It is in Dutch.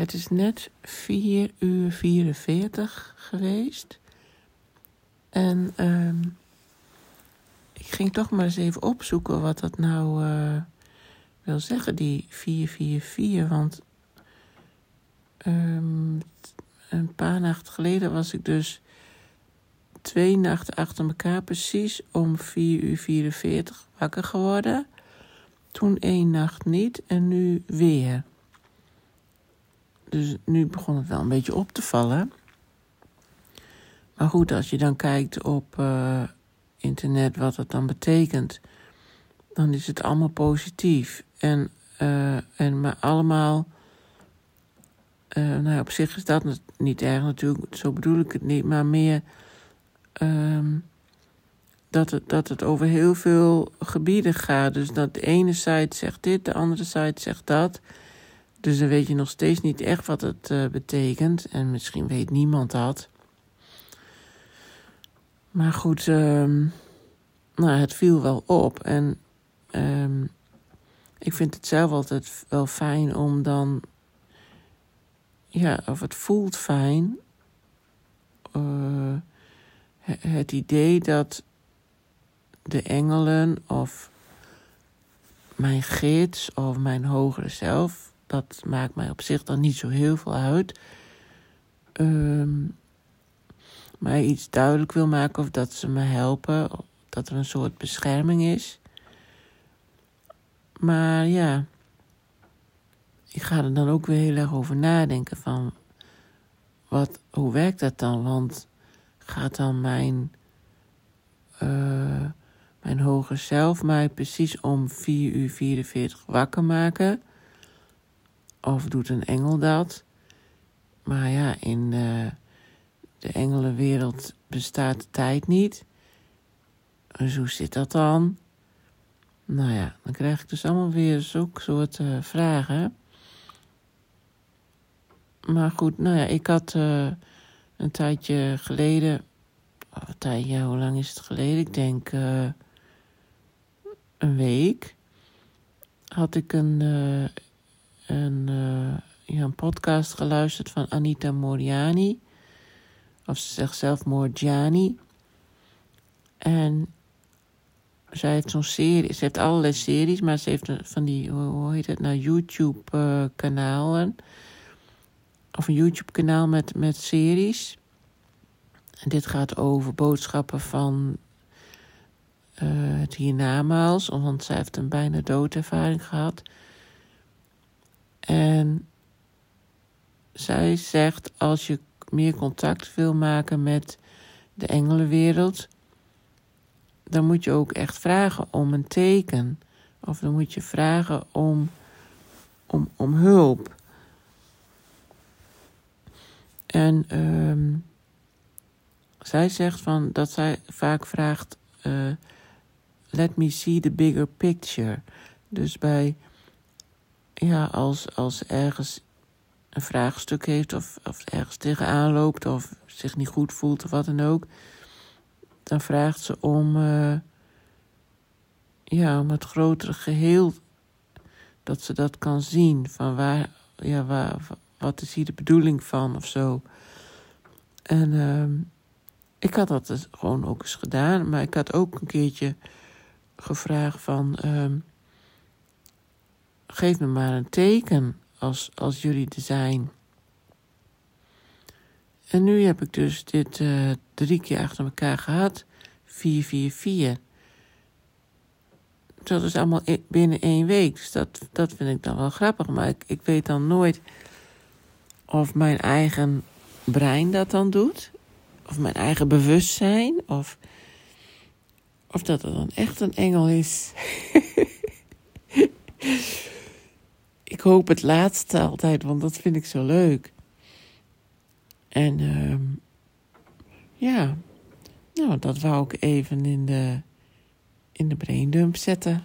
Het is net 4 uur 44 geweest. En ehm ik ging toch maar eens even opzoeken wat dat nou uh, wil zeggen, die 444. Want um, een paar nachten geleden was ik dus twee nachten achter elkaar precies om 4 uur 44 wakker geworden. Toen één nacht niet en nu weer. Dus nu begon het wel een beetje op te vallen. Maar goed, als je dan kijkt op uh, internet wat het dan betekent, dan is het allemaal positief. En, uh, en maar allemaal. Uh, nou, op zich is dat niet erg natuurlijk, zo bedoel ik het niet, maar meer um, dat, het, dat het over heel veel gebieden gaat. Dus dat de ene site zegt dit, de andere site zegt dat. Dus dan weet je nog steeds niet echt wat het uh, betekent. En misschien weet niemand dat. Maar goed, um, nou, het viel wel op. En um, ik vind het zelf altijd wel fijn om dan. Ja, of het voelt fijn. Uh, het idee dat de engelen of mijn gids of mijn hogere zelf, dat maakt mij op zich dan niet zo heel veel uit. Um, mij iets duidelijk wil maken of dat ze me helpen, dat er een soort bescherming is. Maar ja, ik ga er dan ook weer heel erg over nadenken van wat, hoe werkt dat dan? Want gaat dan mijn, uh, mijn hoger zelf mij precies om 4 uur 44 wakker maken? Of doet een engel dat? Maar ja, in uh, de engelenwereld bestaat de tijd niet. Dus hoe zit dat dan? Nou ja, dan krijg ik dus allemaal weer zulke soort uh, vragen. Maar goed, nou ja, ik had uh, een tijdje geleden. Oh, een tijdje, hoe lang is het geleden? Ik denk een week. Had ik een, een, ja, een podcast geluisterd van Anita Moriani. Of ze zegt zelf Morgiani. En zij heeft zo'n serie, ze heeft allerlei series, maar ze heeft van die, hoe heet het nou, YouTube-kanalen. of een YouTube-kanaal met, met series. En dit gaat over boodschappen van uh, het hiernamaals, want zij heeft een bijna doodervaring gehad. En zij zegt, als je meer contact wil maken met de engelenwereld dan moet je ook echt vragen om een teken. Of dan moet je vragen om, om, om hulp. En um, zij zegt van dat zij vaak vraagt: uh, Let me see the bigger picture. Dus bij, ja, als, als ergens een vraagstuk heeft of, of ergens tegenaan loopt of zich niet goed voelt of wat dan ook dan vraagt ze om, uh, ja, om het grotere geheel, dat ze dat kan zien. Van waar, ja, waar, wat is hier de bedoeling van of zo. En uh, ik had dat dus gewoon ook eens gedaan, maar ik had ook een keertje gevraagd van, uh, geef me maar een teken als, als jullie er zijn. En nu heb ik dus dit uh, drie keer achter elkaar gehad. 444. Dat is allemaal binnen één week. Dus dat, dat vind ik dan wel grappig. Maar ik, ik weet dan nooit of mijn eigen brein dat dan doet. Of mijn eigen bewustzijn. Of, of dat het dan echt een engel is. ik hoop het laatste altijd, want dat vind ik zo leuk. En uh, ja, nou, dat wou ik even in de, in de braindump zetten.